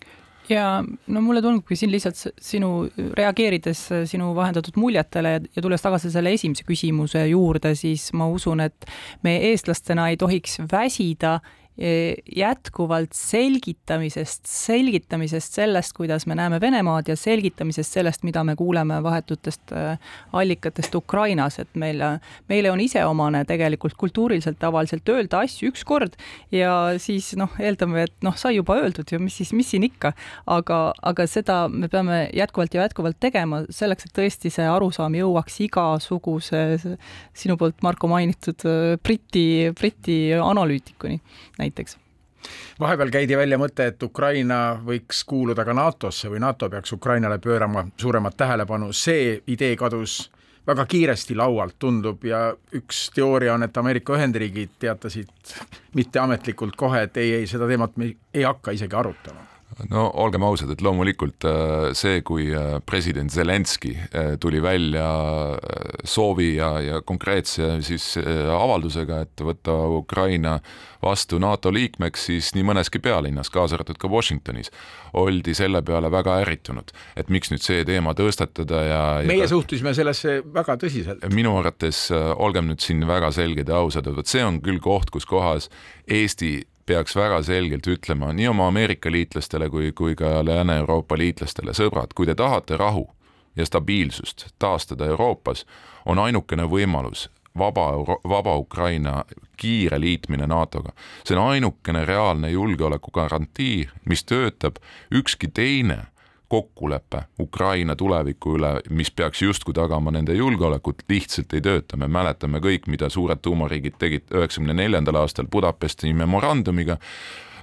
ja no mulle tundubki siin lihtsalt sinu, reageerides sinu vahendatud muljetele ja tulles tagasi selle esimese küsimuse juurde, siis ma usun, et me eestlastena ei tohiks väsida jätkuvalt selgitamisest, selgitamisest sellest, kuidas me näeme Venemaad ja selgitamisest sellest, mida me kuuleme vahetutest äh, allikatest Ukrainas, et meil, meile on iseomane tegelikult kultuuriliselt tavaliselt öelda asju ükskord ja siis noh, eeldame, et noh, sai juba öeldud ju, mis siis, mis siin ikka, aga, aga seda me peame jätkuvalt ja jätkuvalt tegema selleks, et tõesti see arusaam jõuaks igasuguse sinu poolt, Marko, mainitud äh, Briti, Briti analüütikuni. näiteks vahepeal käidi välja mõte, et Ukraina võiks kuuluda ka NATO-sse või NATO peaks Ukrainale pöörama suuremat tähelepanu, see idee kadus väga kiiresti laualt, tundub, ja üks teooria on, et Ameerika Ühendriigid teatasid mitteametlikult kohe, et ei, ei, seda teemat me ei hakka isegi arutama no olgem ausad, et loomulikult äh, see, kui äh, president Zelenskõi äh, tuli välja soovi ja, ja konkreetse siis avaldusega, et võtta Ukraina vastu NATO liikmeks, siis nii mõneski pealinnas, kaasa arvatud ka Washingtonis, oldi selle peale väga ärritunud, et miks nüüd see teema tõstatada ja, ja meie ka... suhtusime sellesse väga tõsiselt. minu arvates olgem nüüd siin väga selged ja ausad, et vot see on küll koht, kus kohas Eesti peaks väga selgelt ütlema nii oma Ameerika liitlastele kui, kui ka Lääne-Euroopa liitlastele, sõbrad, kui te tahate rahu ja stabiilsust taastada Euroopas, on ainukene võimalus vaba vaba Ukraina kiire liitmine NATO-ga. see on ainukene reaalne julgeoleku garantii, mis töötab, ükski teine kokkulepe Ukraina tuleviku üle, mis peaks justkui tagama nende julgeolekut, lihtsalt ei tööta, me mäletame kõik, mida suured tuumariigid tegid üheksakümne neljandal aastal Budapesti memorandumiga,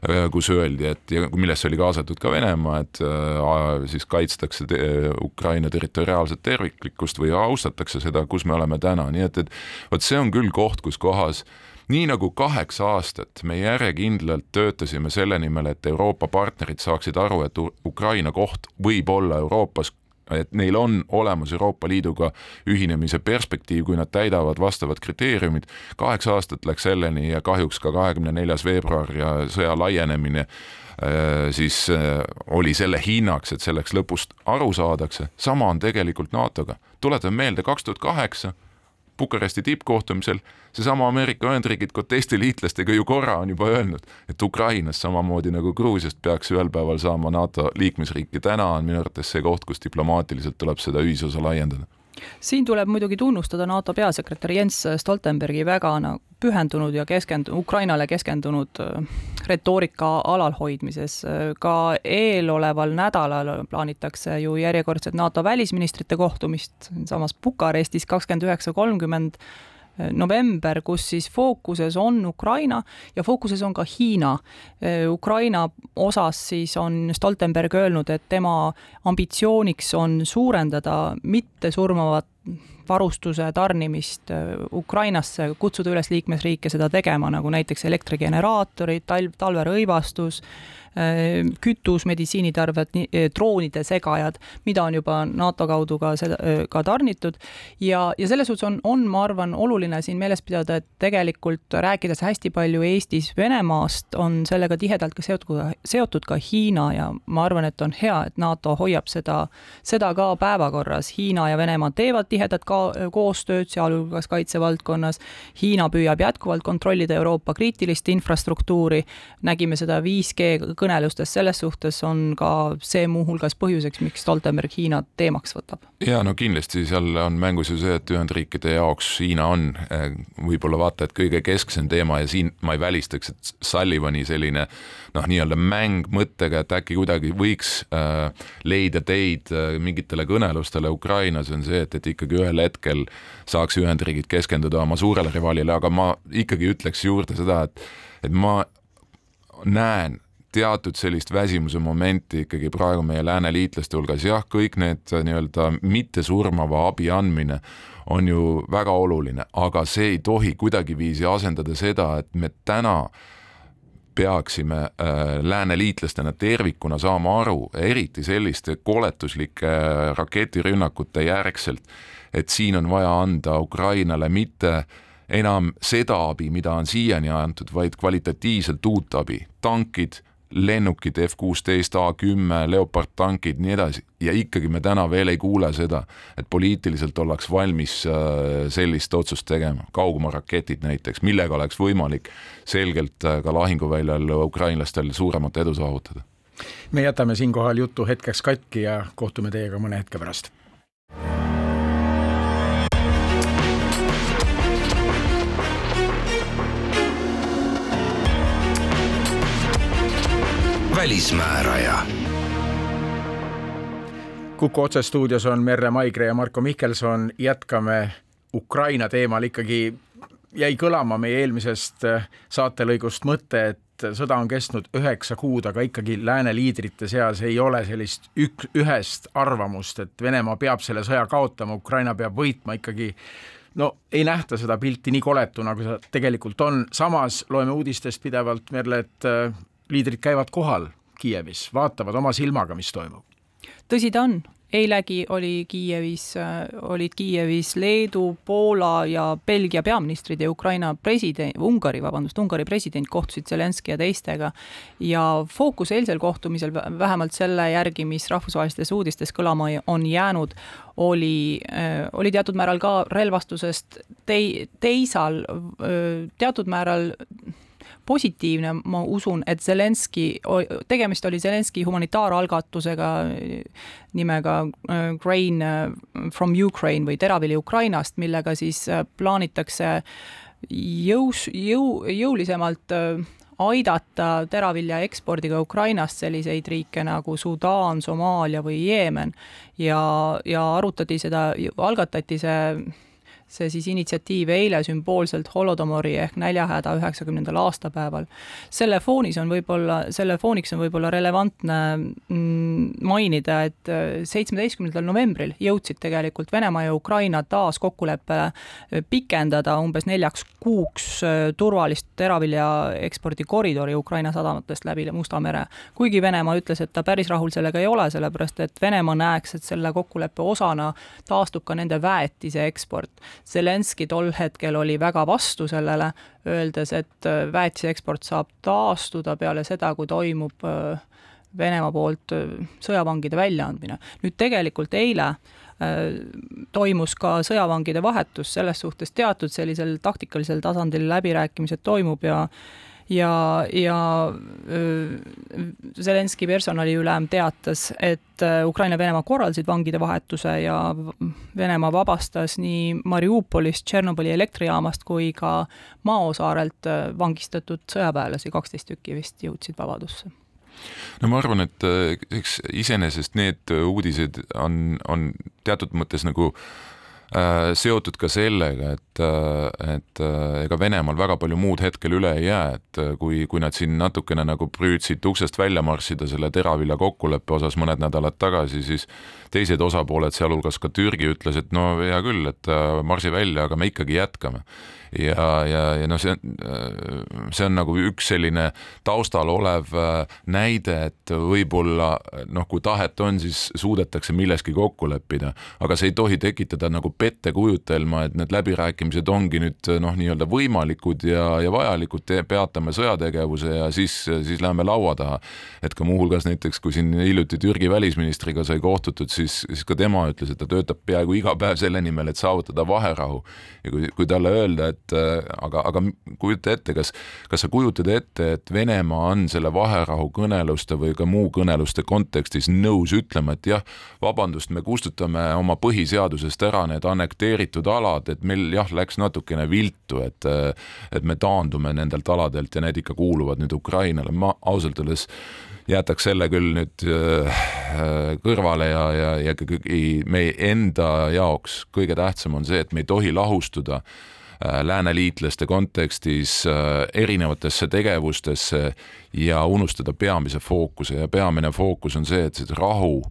äh, kus öeldi, et ja millesse oli kaasatud ka Venemaa, et äh, siis kaitstakse te, Ukraina territoriaalset terviklikkust või austatakse seda, kus me oleme täna, nii et, et vot see on küll koht, kus kohas äh, nii nagu kaheksa aastat me järjekindlalt töötasime selle nimel, et Euroopa partnerid saaksid aru, et Ukraina koht võib olla Euroopas et neil on olemas Euroopa Liiduga ühinemise perspektiiv, kui nad täidavad vastavad kriteeriumid. kaheksa aastat läks selleni ja kahjuks ka kahekümne neljas veebruar ja sõja laienemine äh, siis äh, oli selle hinnaks, et selleks lõpust aru saadakse. sama on tegelikult NATO-ga. tuletame meelde, kaks tuhat kaheksa Bukaresti tippkohtumisel seesama Ameerika Ühendriigid koos teiste liitlastega ju korra on juba öelnud, et Ukrainas samamoodi nagu Gruusiast peaks ühel päeval saama NATO liikmesriik ja täna on minu arvates see koht, kus diplomaatiliselt tuleb seda ühisosa laiendada siin tuleb muidugi tunnustada NATO peasekretäri Jens Stoltenbergi väga nagu pühendunud ja keskendu-, Ukrainale keskendunud äh, retoorika alalhoidmises. ka eeloleval nädalal plaanitakse ju järjekordset NATO välisministrite kohtumist samas Bukarestis kakskümmend üheksa, kolmkümmend november, kus siis fookuses on Ukraina ja fookuses on ka Hiina. Ukraina osas siis on Stoltenberg öelnud, et tema ambitsiooniks on suurendada mittesurmavat varustuse tarnimist Ukrainasse, kutsuda üles liikmesriike seda tegema, nagu näiteks elektrigeneraatorid, talv, talverõivastus Äh, kütus, meditsiinitarved, äh, droonide segajad, mida on juba NATO kaudu ka seda, äh, ka tarnitud. ja, ja selles suhtes on, on, ma arvan, oluline siin meeles pidada, et tegelikult rääkides hästi palju Eestis Venemaast, on sellega tihedalt ka seotud, seotud ka Hiina ja ma arvan, et on hea, et NATO hoiab seda, seda ka päevakorras. Hiina ja Venemaa teevad tihedat ka koostööd, sealhulgas kaitsevaldkonnas. Hiina püüab jätkuvalt kontrollida Euroopa kriitilist infrastruktuuri, nägime seda 5G kõnelustes selles suhtes on ka see muuhulgas põhjuseks, miks Stoltenberg Hiina teemaks võtab. ja no kindlasti seal on mängus ju see, et Ühendriikide jaoks Hiina on eh, võib-olla vaata et kõige kesksem teema ja siin ma ei välistaks, et Sullivani selline noh, nii-öelda mäng mõttega, et äkki kuidagi võiks äh, leida teid äh, mingitele kõnelustele Ukrainas, on see, et, et ikkagi ühel hetkel saaks Ühendriigid keskenduda oma suurele rivalile, aga ma ikkagi ütleks juurde seda, et et ma näen teatud sellist väsimuse momenti ikkagi praegu meie lääneliitlaste hulgas, jah, kõik need nii-öelda mittesurmava abi andmine on ju väga oluline, aga see ei tohi kuidagiviisi asendada seda, et me täna peaksime äh, lääneliitlastena tervikuna saama aru, eriti selliste koletuslike äh, raketirünnakute järgselt, et siin on vaja anda Ukrainale mitte enam seda abi, mida on siiani antud, vaid kvalitatiivselt uut abi, tankid lennukid F kuusteist, A kümme, Leopard tankid, nii edasi. Ja ikkagi me täna veel ei kuule seda, et poliitiliselt ollaks valmis äh, sellist otsust tegema, kaugmaaraketid näiteks, millega oleks võimalik selgelt äh, ka lahinguväljal ukrainlastel suuremat edu saavutada. me jätame siinkohal jutu hetkeks katki ja kohtume teiega mõne hetke pärast välismääraja. kuku otsestuudios on Merle Maigre ja Marko Mihkelson, jätkame Ukraina teemal, ikkagi jäi kõlama meie eelmisest äh, saatelõigust mõte, et sõda on kestnud üheksa kuud, aga ikkagi lääne liidrite seas ei ole sellist ük-, ühest arvamust, et Venemaa peab selle sõja kaotama, Ukraina peab võitma. Ikkagi no ei nähta seda pilti nii koletuna, kui see tegelikult on, samas loeme uudistest pidevalt, Merle, et äh, liidrid käivad kohal Kiievis, vaatavad oma silmaga, mis toimub. tõsi ta on, eilegi oli Kiievis, äh, olid Kiievis Leedu, Poola ja Belgia peaministrid ja Ukraina president, Ungari, vabandust, Ungari president kohtusid Zelenski ja teistega. ja fookus eilsel kohtumisel, vähemalt selle järgi, mis rahvusvahelistes uudistes kõlama on jäänud, oli, äh, oli teatud määral ka relvastusest tei-, teisal, teatud määral positiivne, ma usun, et Zelenski, tegemist oli Zelenski humanitaaralgatusega nimega äh, Grain äh, from Ukraine või Teravili Ukrainast, millega siis äh, plaanitakse jõus, jõu, jõulisemalt aidata teravilja ekspordiga Ukrainast selliseid riike nagu Sudaan, Somaalia või Jeemen. Ja, ja arutati seda, algatati see see siis initsiatiiv eile sümboolselt Holodomori ehk näljahäda üheksakümnendal aastapäeval. selle foonis on võib-olla, selle fooniks on võib-olla relevantne mm, mainida, et äh, seitsmeteistkümnendal novembril jõudsid tegelikult Venemaa ja Ukraina taas kokkuleppele äh, pikendada umbes neljaks kuuks äh, turvalist teravilja ekspordikoridori Ukraina sadamatest läbi Musta mere. kuigi Venemaa ütles, et ta päris rahul sellega ei ole, sellepärast et Venemaa näeks, et selle kokkuleppe osana taastub ka nende väetise eksport Zelenski tol hetkel oli väga vastu sellele, öeldes, et äh, väetise eksport saab taastuda peale seda, kui toimub äh, Venemaa poolt äh, sõjavangide väljaandmine. nüüd tegelikult eile toimus ka sõjavangide vahetus, selles suhtes teatud sellisel taktikalisel tasandil läbirääkimised toimub ja ja, ja Zelenski personaliülem teatas, et Ukraina ja Venemaa korraldasid vangide vahetuse ja Venemaa vabastas nii Mariupolist, Tšernobõli elektrijaamast kui ka Mao saarelt vangistatud sõjaväelasi, kaksteist tükki vist jõudsid vabadusse. No ma arvan, et eks iseenesest need uudised on, on teatud mõttes nagu äh, seotud ka sellega, et, äh, et äh, ega Venemaal väga palju muud hetkel üle ei jää, et kui, kui nad siin natukene nagu prüüdsid uksest välja marssida selle teravilja kokkuleppe osas mõned nädalad tagasi, siis teised osapooled, sealhulgas ka Türgi, ütles, et no hea küll, et marsi välja, aga me ikkagi jätkame ja, ja, ja noh, see on, see on nagu üks selline taustal olev äh, näide, et võib-olla noh, kui tahet on, siis suudetakse milleski kokku leppida, aga see ei tohi tekitada nagu pettekujutelma, et need läbirääkimised ongi nüüd noh, nii-öelda võimalikud ja, ja vajalikud, peatame sõjategevuse ja siis, siis läheme laua taha. et ka muuhulgas näiteks, kui siin hiljuti Türgi välisministriga sai kohtutud, siis, siis ka tema ütles, et ta töötab peaaegu iga päev selle nimel, et saavutada vaherahu. ja kui, kui talle öelda, et et äh, aga, aga kujuta ette, kas, kas sa kujutad ette, et Venemaa on selle vaherahu kõneluste või ka muu kõneluste kontekstis nõus ütlema, et jah, vabandust, me kustutame oma põhiseadusest ära need annekteeritud alad, et meil jah, läks natukene viltu, et et me taandume nendelt aladelt ja need ikka kuuluvad nüüd Ukrainale, ma ausalt öeldes jätaks selle küll nüüd äh, kõrvale ja, ja, ja ikkagi meie enda jaoks kõige tähtsam on see, et me ei tohi lahustuda Äh, lääneliitlaste kontekstis äh, erinevatesse tegevustesse ja unustada peamise fookuse ja peamine fookus on see, et see rahu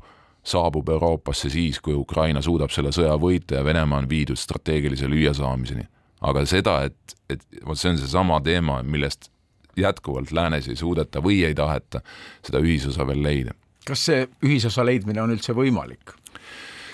saabub Euroopasse siis, kui Ukraina suudab selle sõja võita ja Venemaa on viidud strateegilise lüüasaamiseni. aga seda, et, et vot see on seesama teema, millest jätkuvalt läänes ei suudeta või ei taheta seda ühisosa veel leida. kas see ühisosa leidmine on üldse võimalik?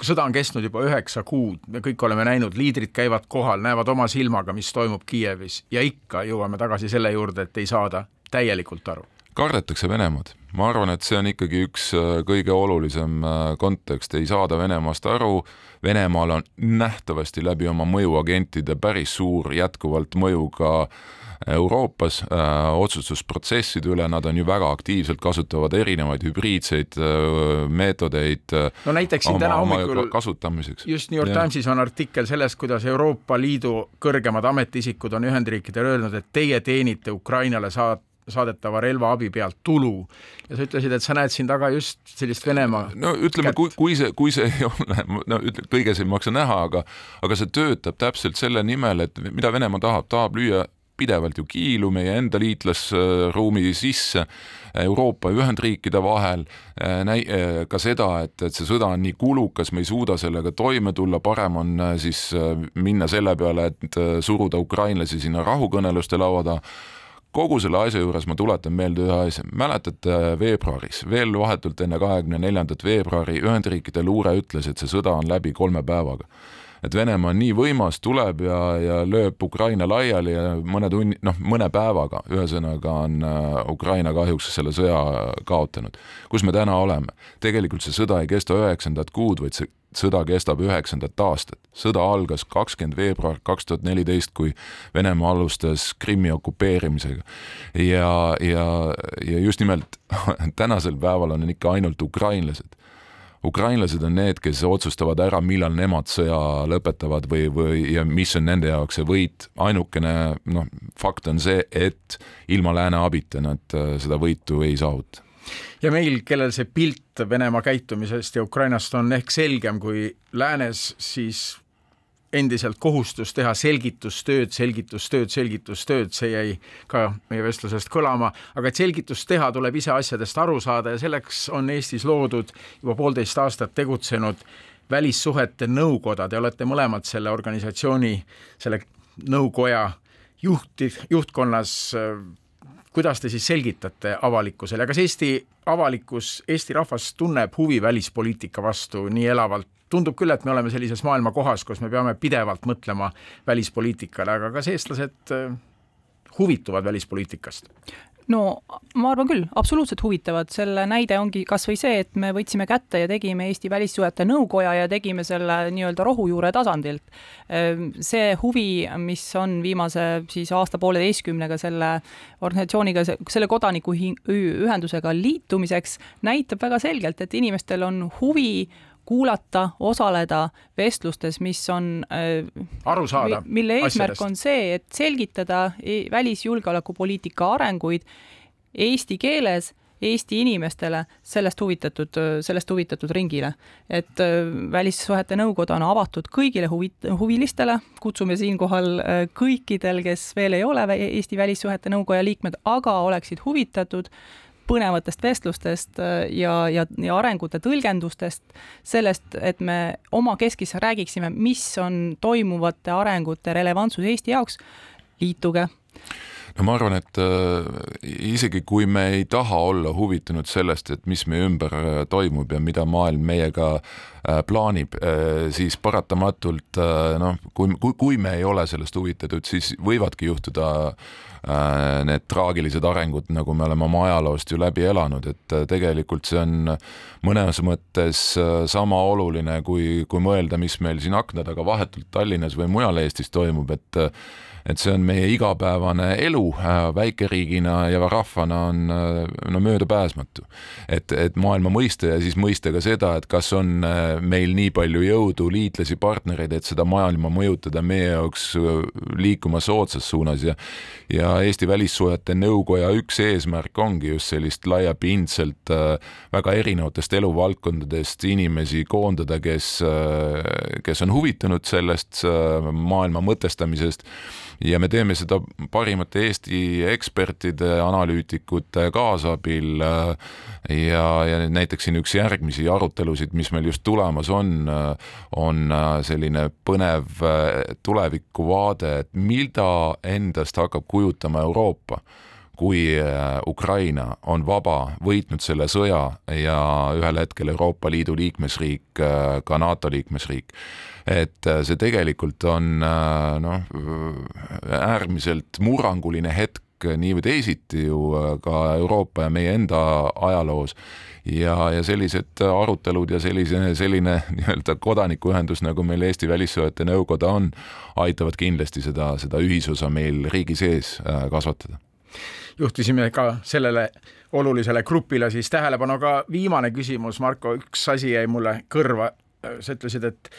Sõda on kestnud juba üheksa kuud, me kõik oleme näinud, liidrid käivad kohal, näevad oma silmaga, mis toimub Kiievis. Ja ikka jõuame tagasi selle juurde, et ei saada täielikult aru. Kardetakse Venemaad, ma arvan, et see on ikkagi üks kõige olulisem kontekst, ei saada Venemaast aru. Venemaal on nähtavasti läbi oma mõjuagentide päris suur jätkuvalt mõju ka Euroopas äh, otsustusprotsesside üle, nad on ju väga aktiivselt, kasutavad erinevaid hübriidseid äh, meetodeid äh, no näiteks siin täna hommikul kasutamiseks. just New York. Timesis on artikkel sellest, kuidas Euroopa Liidu kõrgemad ametiisikud on Ühendriikidele öelnud, et teie teenite Ukrainale saat-, saadetava relvaabi pealt tulu ja sa ütlesid, et sa näed siin taga just sellist Venemaa no ütleme, kui, kui see, kui see ei ole, no ütle, kõiges ei maksa näha, aga aga see töötab täpselt selle nimel, et mida Venemaa tahab, tahab lüüa pidevalt ju kiilu meie enda liitlasruumi sisse Euroopa ja Ühendriikide vahel, ka seda, et, et see sõda on nii kulukas, me ei suuda sellega toime tulla, parem on siis minna selle peale, et suruda ukrainlasi sinna rahukõneluste laua taha. Kogu selle asja juures ma tuletan meelde ühe asja, mäletate veebruaris, veel vahetult enne kahekümne neljandat veebruari Ühendriikide luure ütles, et see sõda on läbi kolme päevaga et Venemaa on nii võimas, tuleb ja, ja lööb Ukraina laiali ja mõne tunni, noh, mõne päevaga, ühesõnaga on äh, Ukraina kahjuks selle sõja kaotanud. kus me täna oleme? tegelikult see sõda ei kesta üheksandat kuud, vaid see sõda kestab üheksandat aastat. sõda algas kakskümmend veebruar kaks tuhat neliteist, kui Venemaa alustas Krimmi okupeerimisega. ja, ja, ja just nimelt (laughs) tänasel päeval on ikka ainult ukrainlased ukrainlased on need, kes otsustavad ära, millal nemad sõja lõpetavad või, või ja mis on nende jaoks see võit. ainukene noh, fakt on see, et ilma lääne abita nad äh, seda võitu ei saavuta ja meil, kellel see pilt Venemaa käitumisest ja Ukrainast on ehk selgem kui läänes, siis endiselt kohustus teha selgitustööd, selgitustööd, selgitustööd, see jäi ka meie vestlusest kõlama, aga et selgitust teha, tuleb ise asjadest aru saada ja selleks on Eestis loodud juba poolteist aastat tegutsenud välissuhete nõukoda, te olete mõlemad selle organisatsiooni, selle nõukoja juhti, juhtkonnas kuidas te siis selgitate avalikkusele, kas Eesti avalikkus, Eesti rahvas tunneb huvi välispoliitika vastu nii elavalt tundub küll, et me oleme sellises maailma kohas, kus me peame pidevalt mõtlema välispoliitikale, aga kas eestlased äh, huvituvad välispoliitikast? no ma arvan küll, absoluutselt huvitavad, selle näide ongi kas või see, et me võtsime kätte ja tegime Eesti Välissuhete Nõukoja ja tegime selle nii-öelda rohujuure tasandilt. Ehm, see huvi, mis on viimase siis aasta-pooleteistkümnega selle organisatsiooniga, selle kodanikuühendusega liitumiseks, näitab väga selgelt, et inimestel on huvi kuulata, osaleda vestlustes, mis on äh, aru saada, mille eesmärk asjadest. on see, et selgitada välisjulgeolekupoliitika arenguid eesti keeles Eesti inimestele sellest huvitatud, sellest huvitatud ringile. et äh, Välissuhete Nõukoda on avatud kõigile huvi, huvilistele, kutsume siinkohal äh, kõikidel, kes veel ei ole Eesti Välissuhete Nõukoja liikmed, aga oleksid huvitatud põnevatest vestlustest äh, ja, ja, ja arengute tõlgendustest, sellest, et me omakeskis räägiksime, mis on toimuvate arengute relevantsus Eesti jaoks, liituge. No ma arvan, et äh, isegi kui me ei taha olla huvitunud sellest, et mis meie ümber äh, toimub ja mida maailm meiega plaanib siis paratamatult noh, kui, kui, kui me ei ole sellest huvitatud, siis võivadki juhtuda need traagilised arengud, nagu me oleme oma ajaloost ju läbi elanud, et tegelikult see on mõnes mõttes sama oluline, kui, kui mõelda, mis meil siin akna taga vahetult Tallinnas või mujal Eestis toimub, et et see on meie igapäevane elu äh, väikeriigina ja rahvana on äh, no möödapääsmatu. et, et maailma mõista ja siis mõista ka seda, et kas on äh, meil nii palju jõudu, liitlasi, partnereid, et seda maailma mõjutada meie jaoks liikuma soodsas suunas ja ja Eesti Välissuhete Nõukoja üks eesmärk ongi just sellist laiapindselt väga erinevatest eluvaldkondadest inimesi koondada, kes, kes on huvitunud sellest maailma mõtestamisest ja me teeme seda parimate Eesti ekspertide, analüütikute kaasabil äh, ja, ja näiteks siin üks järgmisi arutelusid, mis meil just tulemas on, äh, on äh, selline põnev tulevikuvaade, et mida endast hakkab kujutama Euroopa kui Ukraina on vaba, võitnud selle sõja ja ühel hetkel Euroopa Liidu liikmesriik, ka NATO liikmesriik. Et äh, see tegelikult on äh, noh, äärmiselt murranguline hetk nii või teisiti ju ka Euroopa ja meie enda ajaloos. Ja, ja sellised arutelud ja sellise, selline (laughs) nii-öelda kodanikuühendus, nagu meil Eesti Välissuhete Nõukoda on, aitavad kindlasti seda, seda ühisosa meil riigi sees kasvatada juhtisime ka sellele olulisele grupile siis tähelepanu, aga viimane küsimus, Marko, üks asi jäi mulle kõrva. sa ütlesid, et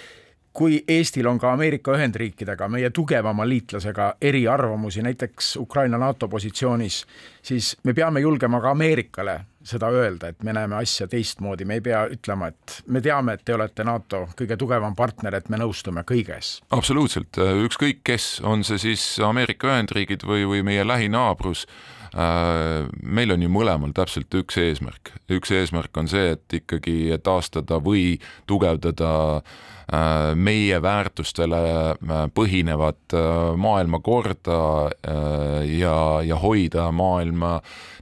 kui Eestil on ka Ameerika Ühendriikidega, meie tugevama liitlasega eriarvamusi, näiteks Ukraina NATO positsioonis, siis me peame julgema ka Ameerikale seda öelda, et me näeme asja teistmoodi, me ei pea ütlema, et me teame, et te olete NATO kõige tugevam partner, et me nõustume kõiges. absoluutselt, ükskõik kes, on see siis Ameerika Ühendriigid või, või meie lähinaabrus Äh, meil on ju mõlemal täpselt üks eesmärk, üks eesmärk on see, et ikkagi taastada või tugevdada äh, meie väärtustele äh, põhinevat maailmakorda ja, ja hoida maailma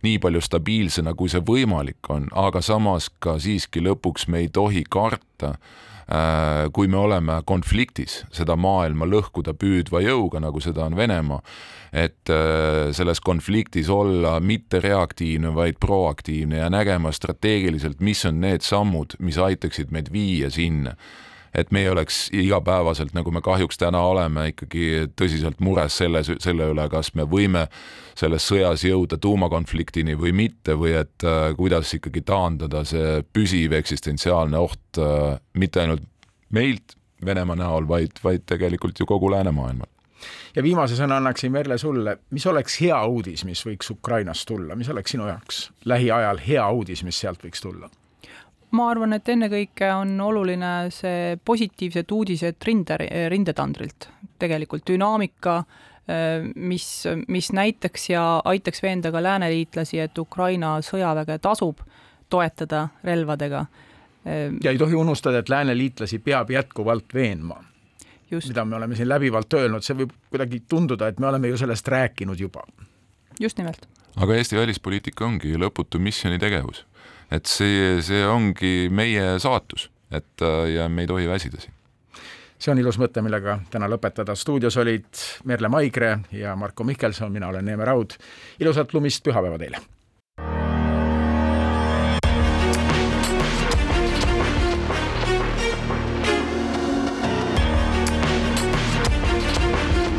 nii palju stabiilsena, kui see võimalik on, aga samas ka siiski lõpuks me ei tohi karta Äh, kui me oleme konfliktis seda maailma lõhkuda püüdva jõuga, nagu seda on Venemaa, et äh, selles konfliktis olla mitte reaktiivne, vaid proaktiivne ja nägema strateegiliselt, mis on need sammud, mis aitaksid meid viia sinna et me ei oleks igapäevaselt, nagu me kahjuks täna oleme, ikkagi tõsiselt mures selles, selle üle, kas me võime selles sõjas jõuda tuumakonfliktini või mitte või et äh, kuidas ikkagi taandada see püsiv eksistentsiaalne oht äh, mitte ainult meilt Venemaa näol, vaid, vaid tegelikult ju kogu läänemaailmal. Ja viimase sõna annaksin Merle sulle, mis oleks hea uudis, mis võiks Ukrainast tulla, mis oleks sinu jaoks lähiajal hea uudis, mis sealt võiks tulla? Ma arvan, et ennekõike on oluline see positiivsed uudised rinde, rindetandrilt, tegelikult dünaamika, mis, mis näitaks ja aitaks veenda ka lääneliitlasi, et Ukraina sõjaväge tasub toetada relvadega. ja ei tohi unustada, et lääneliitlasi peab jätkuvalt veenma. mida me oleme siin läbivalt öelnud, see võib kuidagi tunduda, et me oleme ju sellest rääkinud juba. just nimelt. aga Eesti välispoliitika ongi lõputu missioonitegevus et see, see ongi meie saatus, et äh, ja me ei tohi väsida siin see on ilus mõte, millega täna lõpetada. stuudios olid Merle Maigre ja Marko Mihkelson, mina olen Neeme Raud. ilusat lumist pühapäeva teile!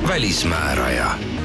välismääraja